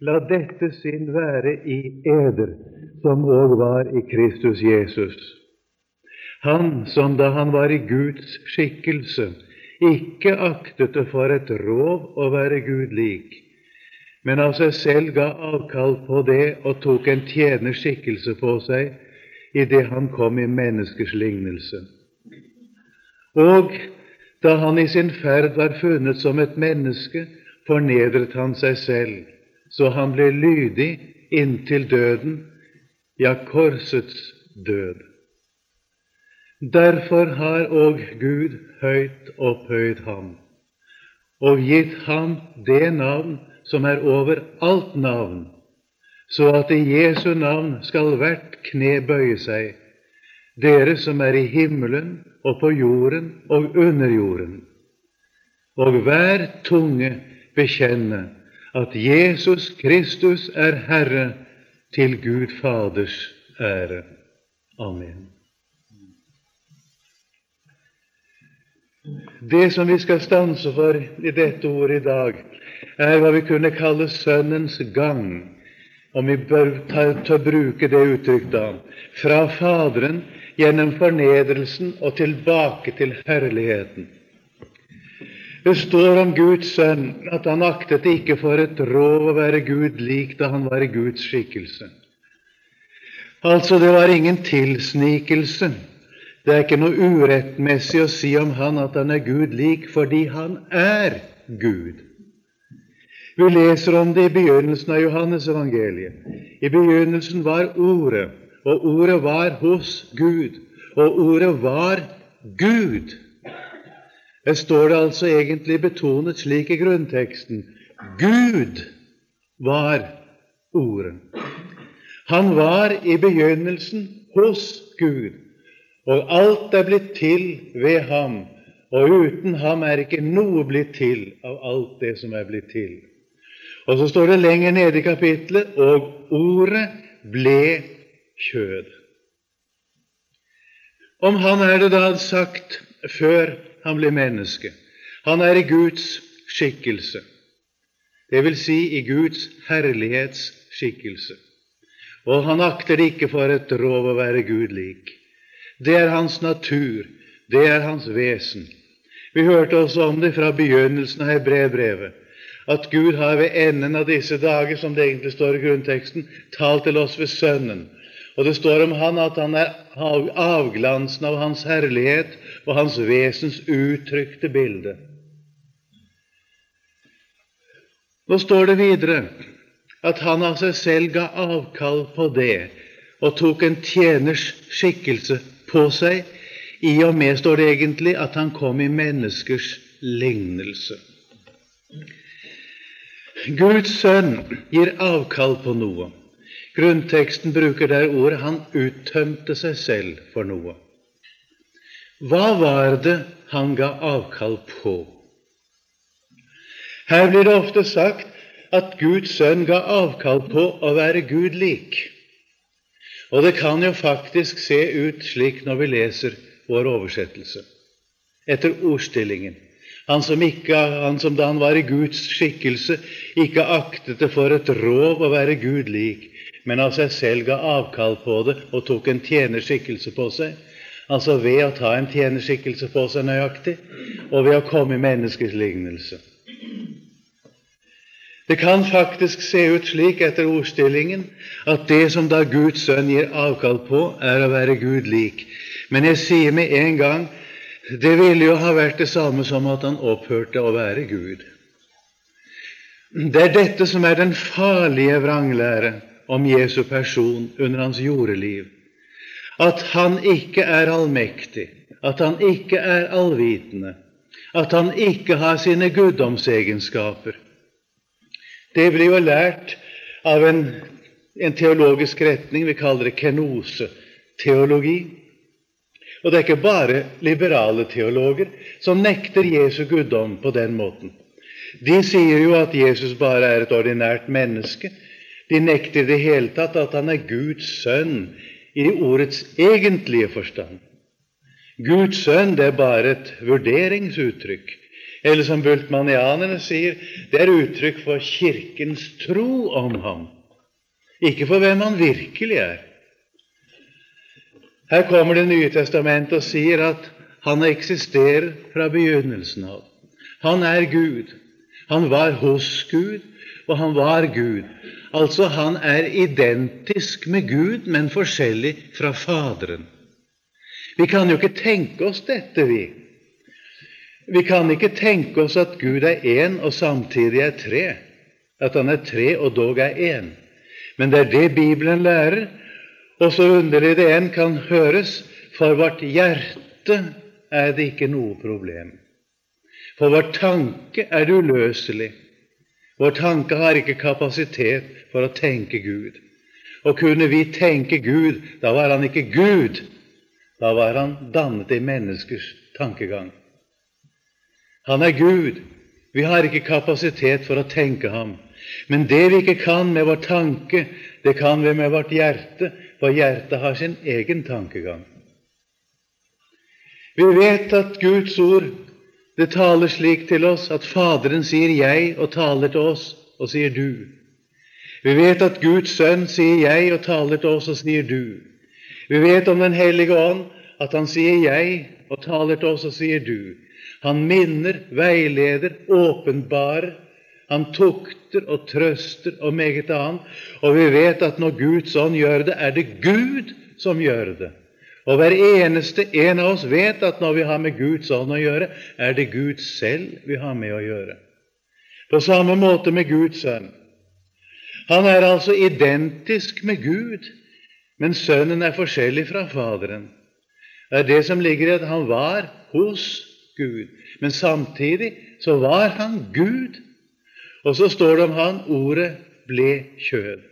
La dette sinn være i eder, som òg var i Kristus Jesus. Han som da han var i Guds skikkelse, ikke aktet det for et rov å være Gud lik, men av seg selv ga avkall på det og tok en tjeners skikkelse på seg idet han kom i menneskers lignelse. Og da han i sin ferd var funnet som et menneske, fornedret han seg selv så han ble lydig inntil døden, ja, korsets død. Derfor har òg Gud høyt opphøyd ham og gitt ham det navn som er over alt navn, så at i Jesu navn skal hvert kne bøye seg, dere som er i himmelen og på jorden og under jorden, og hver tunge bekjenne at Jesus Kristus er Herre til Gud Faders ære. Amen. Det som vi skal stanse for i dette ordet i dag, er hva vi kunne kalle Sønnens gang, om vi bør ta, ta bruke det uttrykket da, fra Faderen gjennom fornedrelsen og tilbake til herligheten. Det står om Guds sønn at han aktet ikke for et rov å være Gud lik da han var i Guds skikkelse. Altså, det var ingen tilsnikelse. Det er ikke noe urettmessig å si om han at han er Gud lik, fordi han er Gud. Vi leser om det i begynnelsen av Johannes evangeliet. I begynnelsen var Ordet, og Ordet var hos Gud, og Ordet var Gud. Her står det altså egentlig betonet slik i grunnteksten Gud var Ordet. Han var i begynnelsen hos Gud, og alt er blitt til ved ham, og uten ham er ikke noe blitt til av alt det som er blitt til. Og så står det lenger nede i kapitlet og ordet ble kjød. Om han er det da sagt før han blir menneske. Han er i Guds skikkelse, det vil si i Guds herlighetsskikkelse. Og han akter ikke for et rov å være Gud lik. Det er hans natur, det er hans vesen. Vi hørte også om det fra begynnelsen av brevbrevet, at Gud har ved enden av disse dager, som det egentlig står i grunnteksten, talt til oss ved Sønnen. Og det står om han at han er avglansen av hans herlighet og hans vesens uttrykte bilde. Nå står det videre at han av seg selv ga avkall på det og tok en tjeners skikkelse på seg, i og med, står det egentlig, at han kom i menneskers lignelse. Guds sønn gir avkall på noe. Grunnteksten bruker der ordet 'han uttømte seg selv for noe'. Hva var det han ga avkall på? Her blir det ofte sagt at Guds sønn ga avkall på å være Gud lik. Og det kan jo faktisk se ut slik når vi leser vår oversettelse, etter ordstillingen. Han som, ikke, han som da han var i Guds skikkelse, ikke aktet det for et rov å være Gud lik, men av seg selv ga avkall på det og tok en tjenerskikkelse på seg, altså ved å ta en tjenerskikkelse på seg nøyaktig, og ved å komme i menneskets lignelse. Det kan faktisk se ut slik etter ordstillingen at det som da Guds sønn gir avkall på, er å være Gud lik. Men jeg sier med en gang det ville jo ha vært det samme som at han opphørte å være Gud. Det er dette som er den farlige vranglære om Jesu person under hans jordeliv at han ikke er allmektig, at han ikke er allvitende, at han ikke har sine guddomsegenskaper. Det blir jo lært av en, en teologisk retning vi kaller det kenose-teologi. Og det er ikke bare liberale teologer som nekter Jesu guddom på den måten. De sier jo at Jesus bare er et ordinært menneske. De nekter i det hele tatt at han er Guds sønn i ordets egentlige forstand. Guds sønn det er bare et vurderingsuttrykk. Eller som bultmanianerne sier, det er uttrykk for Kirkens tro om ham, ikke for hvem han virkelig er. Her kommer Det nye testamentet og sier at han eksisterer fra begynnelsen av. Han er Gud. Han var hos Gud, og han var Gud. Altså, han er identisk med Gud, men forskjellig fra Faderen. Vi kan jo ikke tenke oss dette, vi. Vi kan ikke tenke oss at Gud er én og samtidig er tre, at han er tre og dog er én. Men det er det Bibelen lærer, og så underlig det enn kan høres, for vårt hjerte er det ikke noe problem. For vår tanke er det uløselig. Vår tanke har ikke kapasitet for å tenke Gud. Og kunne vi tenke Gud, da var han ikke Gud. Da var han dannet i menneskers tankegang. Han er Gud. Vi har ikke kapasitet for å tenke ham. Men det vi ikke kan med vår tanke, det kan vi med vårt hjerte, for hjertet har sin egen tankegang. Vi vet at Guds ord det taler slik til oss at Faderen sier 'jeg' og taler til oss og sier 'du'. Vi vet at Guds sønn sier 'jeg' og taler til oss og sier 'du'. Vi vet om Den hellige ånd at han sier 'jeg' og taler til oss og sier 'du'. Han minner, veileder, åpenbarer. Han tukter og trøster og meget annet. Og vi vet at når Guds ånd gjør det, er det Gud som gjør det. Og hver eneste en av oss vet at når vi har med Guds ånd å gjøre, er det Gud selv vi har med å gjøre. På samme måte med Guds sønn. Han er altså identisk med Gud, men sønnen er forskjellig fra Faderen. Det er det som ligger i at han var hos Gud, men samtidig så var han Gud. Og så står det om han ordet ble kjød.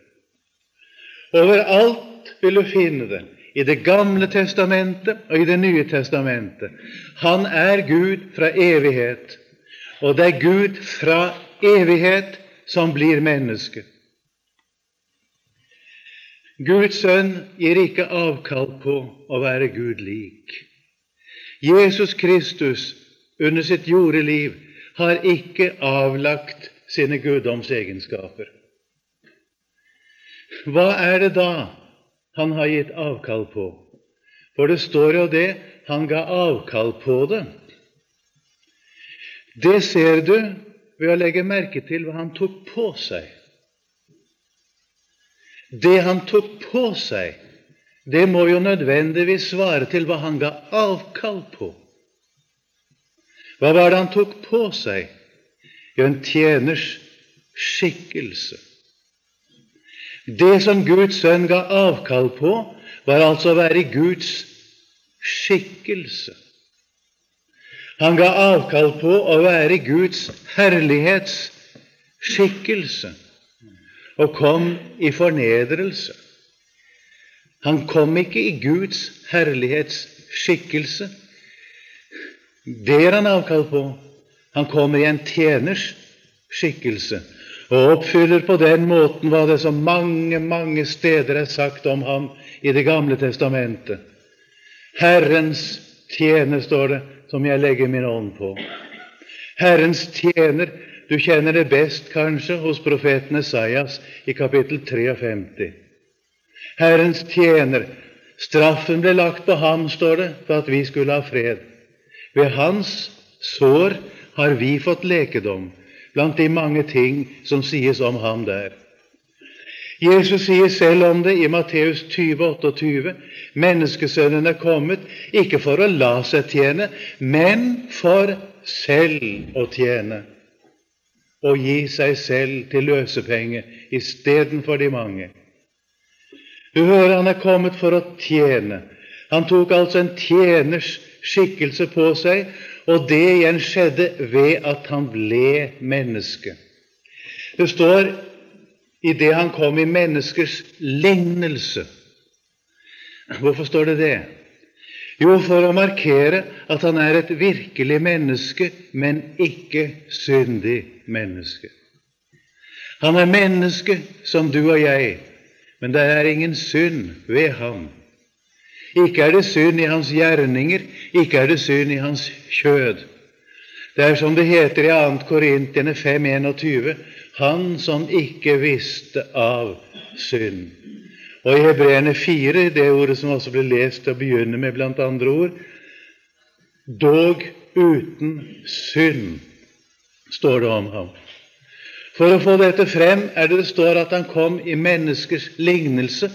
Overalt vil du finne det i Det gamle testamentet og i Det nye testamentet. Han er Gud fra evighet, og det er Gud fra evighet som blir menneske. Guds sønn gir ikke avkall på å være Gud lik. Jesus Kristus under sitt jordeliv har ikke avlagt sine guddomsegenskaper. Hva er det da han har gitt avkall på. For det står jo det han ga avkall på det. Det ser du ved å legge merke til hva han tok på seg. Det han tok på seg, det må jo nødvendigvis svare til hva han ga avkall på. Hva var det han tok på seg? Jo, en tjeners skikkelse. Det som Guds sønn ga avkall på, var altså å være Guds skikkelse. Han ga avkall på å være Guds herlighetsskikkelse og kom i fornedrelse. Han kom ikke i Guds herlighetsskikkelse. Det er han avkall på. Han kommer i en tjeners skikkelse og oppfyller på den måten hva det så mange, mange steder er sagt om ham i Det gamle testamentet. Herrens tjener, står det, som jeg legger min ånd på. Herrens tjener, du kjenner det best kanskje hos profeten Esaias i kapittel 53. Herrens tjener, straffen ble lagt på ham, står det, for at vi skulle ha fred. Ved hans sår har vi fått lekedom blant de mange ting som sies om ham der. Jesus sier selv om det i Matteus 20, 28, menneskesønnen er kommet ikke for å la seg tjene, men for selv å tjene og gi seg selv til løsepenge istedenfor de mange. Du hører han er kommet for å tjene. Han tok altså en tjeners skikkelse på seg og det igjen skjedde ved at han ble menneske. Det står i det han kom i menneskers lignelse. Hvorfor står det det? Jo, for å markere at han er et virkelig menneske, men ikke syndig menneske. Han er menneske som du og jeg, men det er ingen synd ved ham. Ikke er det synd i hans gjerninger, ikke er det synd i hans kjød. Det er som det heter i 2. Korintiene 5,21 Han som ikke visste av synd. Og i Hebreerne 4, det ordet som også ble lest til å begynne med blant andre ord, dog uten synd, står det om ham. For å få dette frem er det det står at han kom i menneskers lignelse,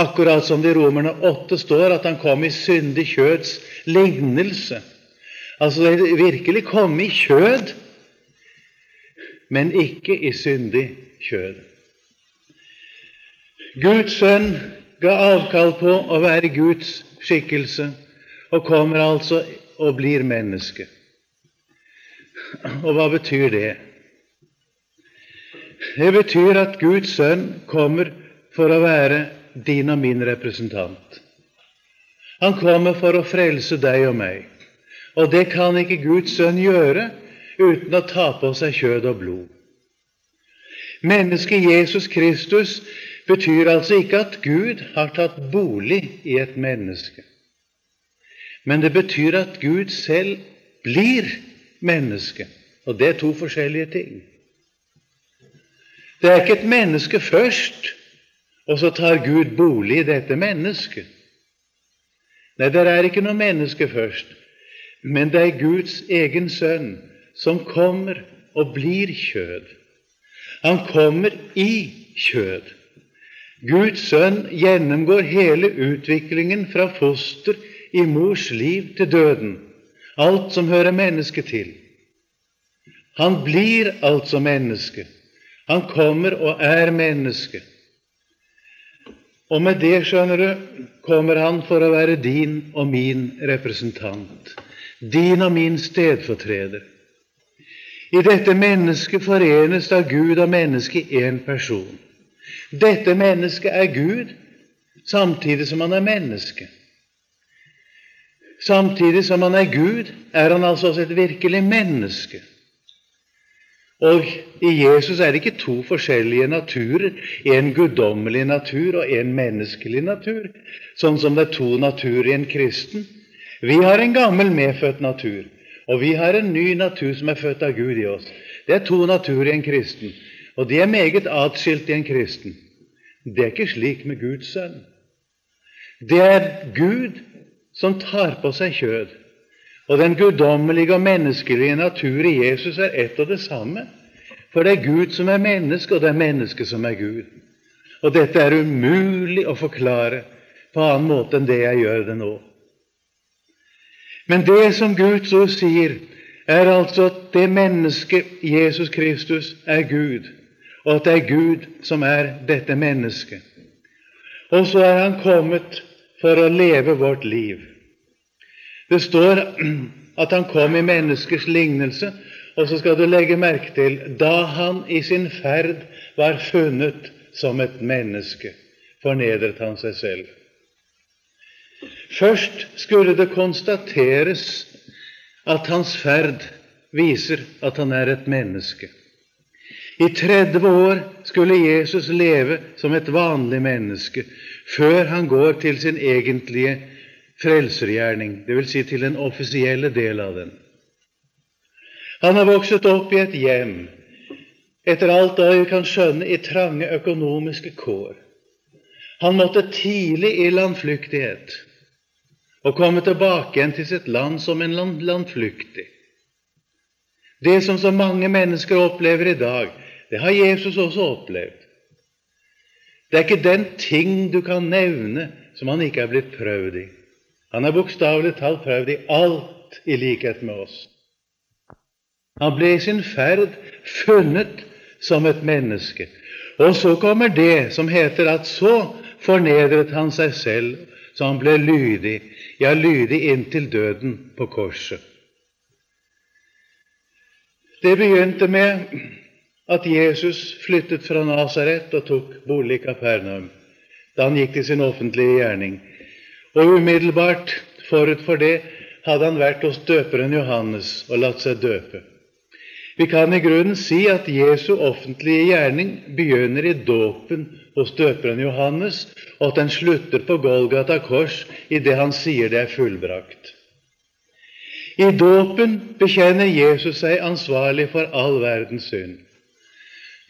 akkurat som det i Romerne 8 står at han kom i syndig kjøds lignelse. Altså det virkelig komme i kjød, men ikke i syndig kjød. Guds sønn ga avkall på å være Guds skikkelse og kommer altså og blir menneske. Og hva betyr det? Det betyr at Guds sønn kommer for å være din og min representant. Han kommer for å frelse deg og meg. Og det kan ikke Guds sønn gjøre uten å ta på seg kjød og blod. Mennesket Jesus Kristus betyr altså ikke at Gud har tatt bolig i et menneske. Men det betyr at Gud selv blir menneske. Og det er to forskjellige ting. Det er ikke et menneske først, og så tar Gud bolig i dette mennesket. Nei, det er ikke noe menneske først, men det er Guds egen sønn som kommer og blir kjød. Han kommer i kjød. Guds sønn gjennomgår hele utviklingen fra foster i mors liv til døden, alt som hører mennesket til. Han blir altså menneske. Han kommer og er menneske. Og med det, skjønner du, kommer han for å være din og min representant, din og min stedfortreder. I dette mennesket forenes da Gud og mennesket i én person. Dette mennesket er Gud samtidig som han er menneske. Samtidig som han er Gud, er han altså også et virkelig menneske. Og i Jesus er det ikke to forskjellige naturer, en guddommelig natur og en menneskelig natur, sånn som det er to naturer i en kristen. Vi har en gammel, medfødt natur, og vi har en ny natur som er født av Gud i oss. Det er to naturer i en kristen, og de er meget atskilt i en kristen. Det er ikke slik med Guds sønn. Det er Gud som tar på seg kjød. Og den guddommelige og menneskelige natur i Jesus er ett og det samme. For det er Gud som er menneske, og det er mennesket som er Gud. Og dette er umulig å forklare på annen måte enn det jeg gjør det nå. Men det som Guds ord sier, er altså at det mennesket Jesus Kristus er Gud, og at det er Gud som er dette mennesket. Og så er Han kommet for å leve vårt liv. Det står at han kom i menneskers lignelse, og så skal du legge merke til da han i sin ferd var funnet som et menneske, fornedret han seg selv. Først skulle det konstateres at hans ferd viser at han er et menneske. I 30 år skulle Jesus leve som et vanlig menneske før han går til sin egentlige frelsergjerning, dvs. Si til den offisielle del av den. Han har vokst opp i et hjem, etter alt det vi kan skjønne, i trange økonomiske kår. Han måtte tidlig i landflyktighet og komme tilbake igjen til sitt land som en land, landflyktig. Det som så mange mennesker opplever i dag, det har Jesus også opplevd. Det er ikke den ting du kan nevne som han ikke er blitt prøvd i. Han er bokstavelig talt prøvd i alt i likhet med oss. Han ble i sin ferd funnet som et menneske. Og så kommer det som heter at så fornedret han seg selv, så han ble lydig, ja, lydig inntil døden på korset. Det begynte med at Jesus flyttet fra Nasaret og tok bolig i Kapernaum da han gikk til sin offentlige gjerning. Og umiddelbart forut for det hadde han vært hos døperen Johannes og latt seg døpe. Vi kan i grunnen si at Jesu offentlige gjerning begynner i dåpen hos døperen Johannes, og at den slutter på Golgata kors idet han sier det er fullbrakt. I dåpen bekjenner Jesus seg ansvarlig for all verdens synd.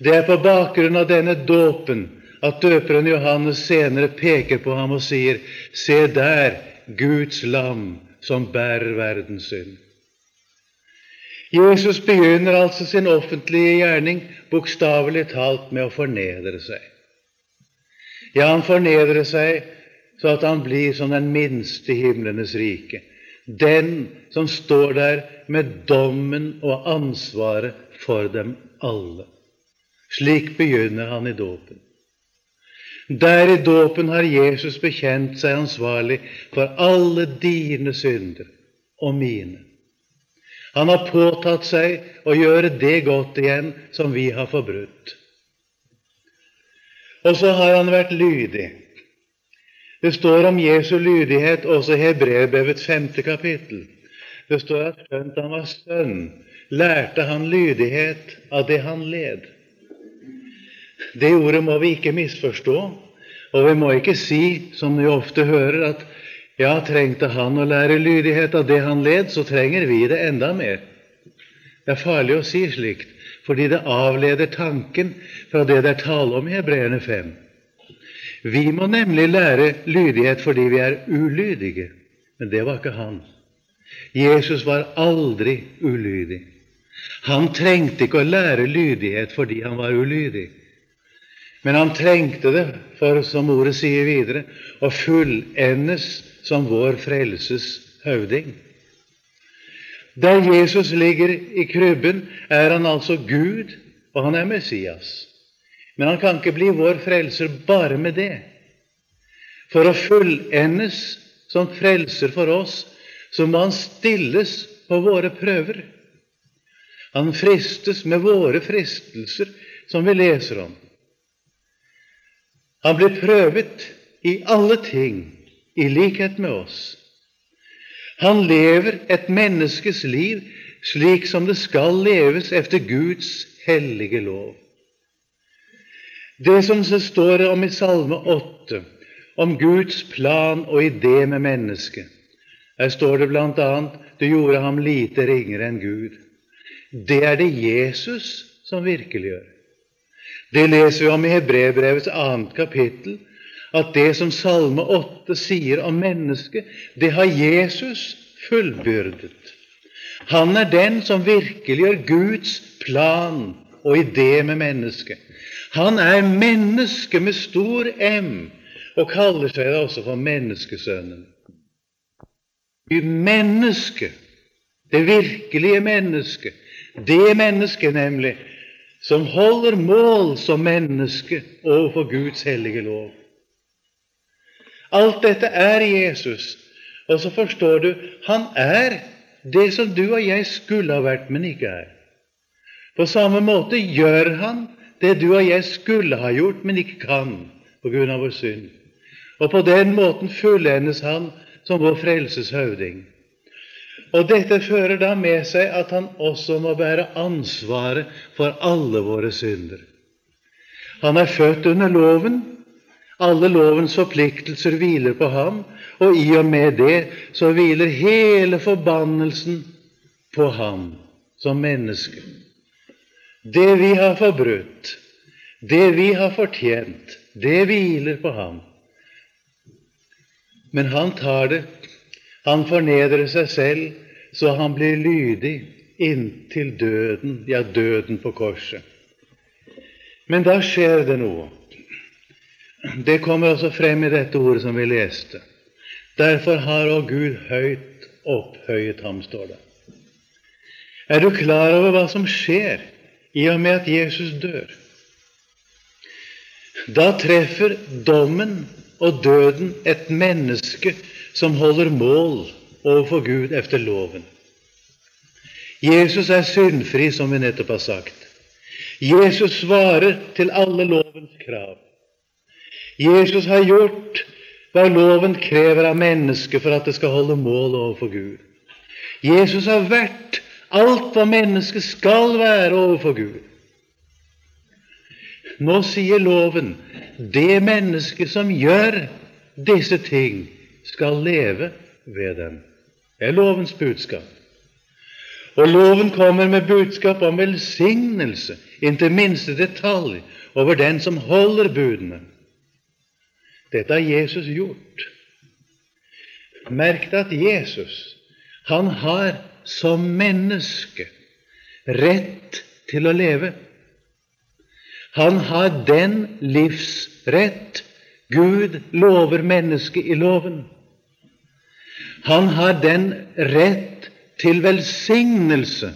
Det er på bakgrunn av denne dåpen at døperen Johannes senere peker på ham og sier, Se der, Guds lam som bærer verdens synd. Jesus begynner altså sin offentlige gjerning bokstavelig talt med å fornedre seg. Ja, han fornedrer seg så at han blir som den minste i himlenes rike. Den som står der med dommen og ansvaret for dem alle. Slik begynner han i dåpen. Der i dåpen har Jesus bekjent seg ansvarlig for alle dine synder og mine. Han har påtatt seg å gjøre det godt igjen som vi har forbrutt. Og så har han vært lydig. Det står om Jesu lydighet også i Hebreerbrevets femte kapittel. Det står at skjønt han var sønn, lærte han lydighet av det han led. Det ordet må vi ikke misforstå, og vi må ikke si, som vi ofte hører, at ja, trengte han å lære lydighet av det han led, så trenger vi det enda mer. Det er farlig å si slikt, fordi det avleder tanken fra det det er tale om i Hebreerne 5. Vi må nemlig lære lydighet fordi vi er ulydige. Men det var ikke han. Jesus var aldri ulydig. Han trengte ikke å lære lydighet fordi han var ulydig. Men han trengte det for, som ordet sier videre, å fullendes som vår frelses høvding. Der Jesus ligger i krybben, er han altså Gud, og han er Messias. Men han kan ikke bli vår frelser bare med det. For å fullendes som frelser for oss, så må han stilles på våre prøver. Han fristes med våre fristelser, som vi leser om. Han blir prøvet i alle ting i likhet med oss. Han lever et menneskes liv slik som det skal leves efter Guds hellige lov. Det som det står om i Salme 8, om Guds plan og idé med mennesket, her står det bl.a.: Du gjorde ham lite ringere enn Gud. Det er det Jesus som virkeliggjør. Det leser vi om i Hebrebrevets annet kapittel, at det som Salme 8 sier om mennesket, det har Jesus fullbyrdet. Han er den som virkeliggjør Guds plan og idé med mennesket. Han er menneske med stor M og kaller seg da også for menneskesønnen. Menneske, det virkelige mennesket, det mennesket nemlig som holder mål som menneske overfor Guds hellige lov. Alt dette er Jesus. Og så forstår du han er det som du og jeg skulle ha vært, men ikke er. På samme måte gjør han det du og jeg skulle ha gjort, men ikke kan på grunn av vår synd. Og på den måten fullendes han som vår frelses høvding. Og dette fører da med seg at han også må bære ansvaret for alle våre synder. Han er født under loven. Alle lovens forpliktelser hviler på ham, og i og med det så hviler hele forbannelsen på ham som menneske. Det vi har forbrutt, det vi har fortjent, det hviler på ham. Men han tar det. Han fornedrer seg selv, så han blir lydig inntil døden, ja, døden på korset. Men da skjer det noe. Det kommer også frem i dette ordet som vi leste. Derfor har å Gud høyt opphøyet ham, står det. Er du klar over hva som skjer i og med at Jesus dør. Da treffer dommen og døden et menneske som holder mål overfor Gud efter loven. Jesus er syndfri, som vi nettopp har sagt. Jesus svarer til alle lovens krav. Jesus har gjort hva loven krever av mennesket for at det skal holde mål overfor Gud. Jesus har vært alt hva mennesket skal være overfor Gud. Nå sier loven det mennesket som gjør disse ting, skal leve ved dem. Det er lovens budskap. Og loven kommer med budskap om velsignelse inntil minste detalj over den som holder budene. Dette har Jesus gjort. Merk deg at Jesus, han har som menneske rett til å leve. Han har den livsrett Gud lover mennesket i loven. Han har den rett til velsignelse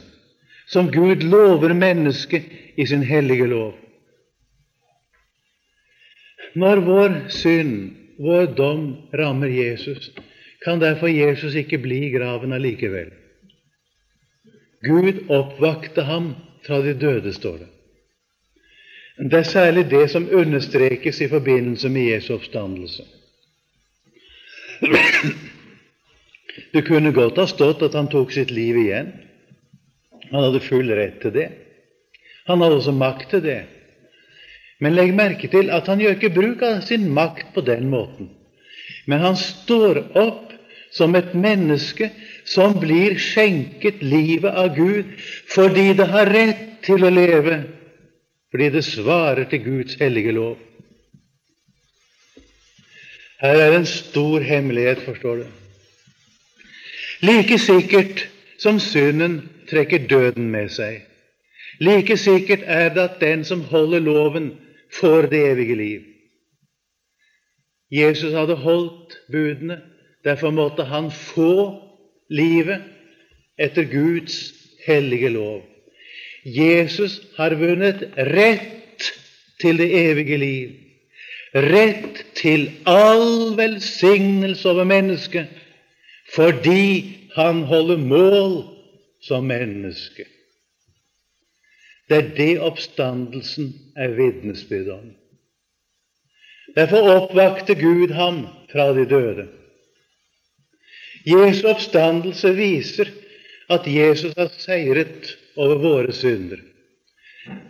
som Gud lover mennesket i sin hellige lov. Når vår synd, vår dom, rammer Jesus, kan derfor Jesus ikke bli i graven allikevel. Gud oppvakte ham fra de døde, står det. Det er særlig det som understrekes i forbindelse med Jesu oppstandelse. Det kunne godt ha stått at han tok sitt liv igjen. Han hadde full rett til det. Han hadde også makt til det. Men legg merke til at han gjør ikke bruk av sin makt på den måten. Men han står opp som et menneske som blir skjenket livet av Gud fordi det har rett til å leve, fordi det svarer til Guds hellige lov. Her er en stor hemmelighet, forstår du. Like sikkert som synden trekker døden med seg, like sikkert er det at den som holder loven, får det evige liv. Jesus hadde holdt budene, derfor måtte han få livet etter Guds hellige lov. Jesus har vunnet rett til det evige liv, rett til all velsignelse over mennesket, fordi han holder mål som menneske. Det er det oppstandelsen er vitnesbyrd om. Derfor oppvakte Gud ham fra de døde. Jesu oppstandelse viser at Jesus har seiret over våre synder.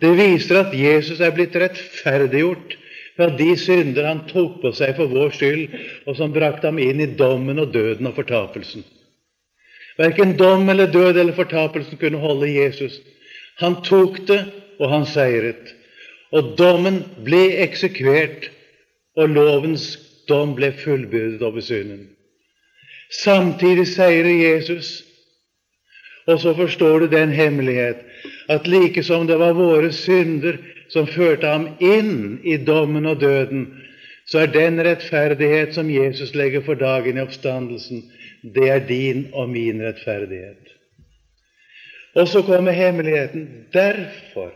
Det viser at Jesus er blitt rettferdiggjort fra de synder han tok på seg for vår skyld, og som brakte ham inn i dommen og døden og fortapelsen. Verken dom eller død eller fortapelsen kunne holde Jesus. Han tok det, og han seiret. Og dommen ble eksekvert, og lovens dom ble fullbyrdet over synden. Samtidig seirer Jesus. Og så forstår du den hemmelighet at like som det var våre synder som førte ham inn i dommen og døden, så er den rettferdighet som Jesus legger for dagen i oppstandelsen, det er din og min rettferdighet. Og så kommer hemmeligheten. Derfor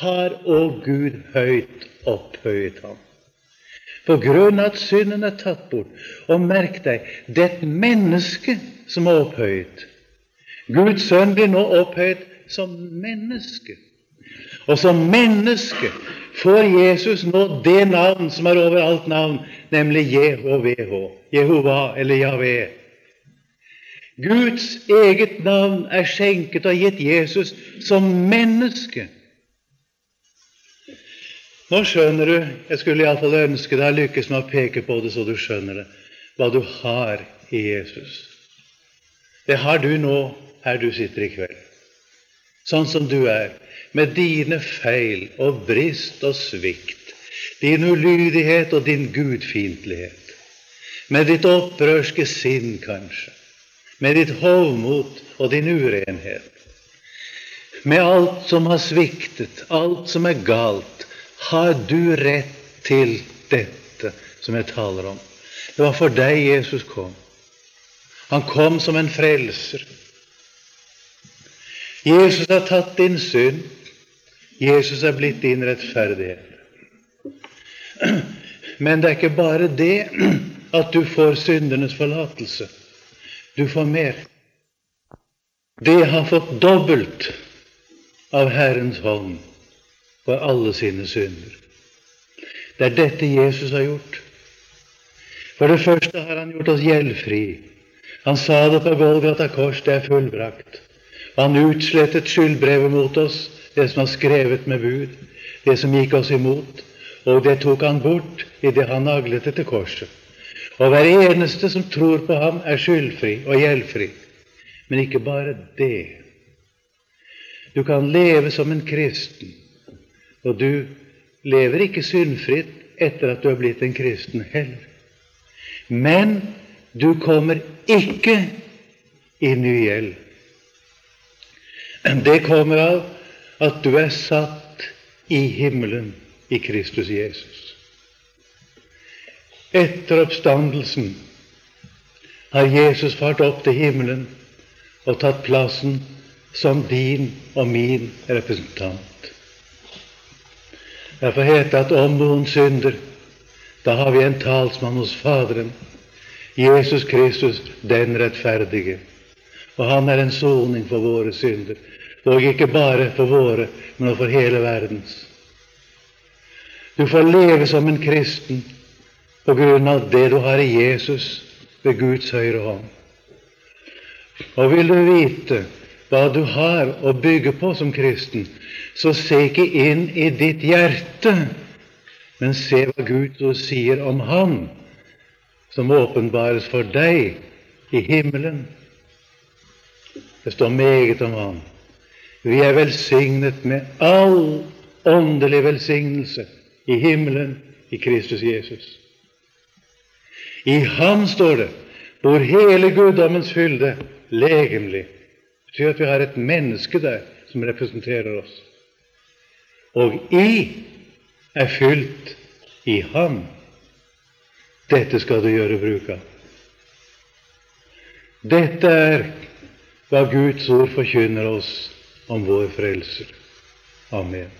har å Gud høyt opphøyet ham. På grunn av at synden er tatt bort. Og merk deg, det er et menneske som er opphøyet. Guds sønn blir nå opphøyet som menneske. Og som menneske får Jesus nå det navn som er overalt navn, nemlig JHVH. Jehova eller Javé. Guds eget navn er skjenket og gitt Jesus som menneske. Nå skjønner du Jeg skulle iallfall ønske deg lykkes med å peke på det, så du skjønner det, hva du har i Jesus. Det har du nå her du sitter i kveld, sånn som du er, med dine feil og brist og svikt, din ulydighet og din gudfiendtlighet, med ditt opprørske sinn, kanskje med ditt hovmot og din urenhet. Med alt som har sviktet, alt som er galt, har du rett til dette som jeg taler om. Det var for deg Jesus kom. Han kom som en frelser. Jesus har tatt din synd. Jesus er blitt din rettferdighet. Men det er ikke bare det at du får syndernes forlatelse. Du får mer. Det har fått dobbelt av Herrens hånd for alle sine synder. Det er dette Jesus har gjort. For det første har han gjort oss gjeldfri. Han sa det på Golgata kors, det er fullbrakt. Han utslettet skyldbrevet mot oss, det som var skrevet med bud, det som gikk oss imot, og det tok han bort idet han naglet det til korset. Og hver eneste som tror på ham, er skyldfri og gjeldfri. Men ikke bare det. Du kan leve som en kristen, og du lever ikke syndfritt etter at du er blitt en kristen heller. Men du kommer ikke i ny gjeld. Det kommer av at du er satt i himmelen i Kristus Jesus. Etter oppstandelsen har Jesus fart opp til himmelen og tatt plassen som din og min representant. Derfor heter det at om noen synder, da har vi en talsmann hos Faderen, Jesus Kristus, den rettferdige. Og han er en soning for våre synder, og ikke bare for våre, men for hele verdens. Du får leve som en kristen på grunn av det du har i Jesus ved Guds høyre hånd. Og vil du vite hva du har å bygge på som kristen, så se ikke inn i ditt hjerte, men se hva Gud så sier om Han, som åpenbares for deg i himmelen. Det står meget om Han. Vi er velsignet med all åndelig velsignelse i himmelen i Kristus Jesus. I Ham står det, bor hele guddommens fylde legemlig. Det betyr at vi har et menneske der som representerer oss. Og I er fylt i Ham. Dette skal du gjøre bruk av. Dette er hva Guds ord forkynner oss om vår frelser. Amen.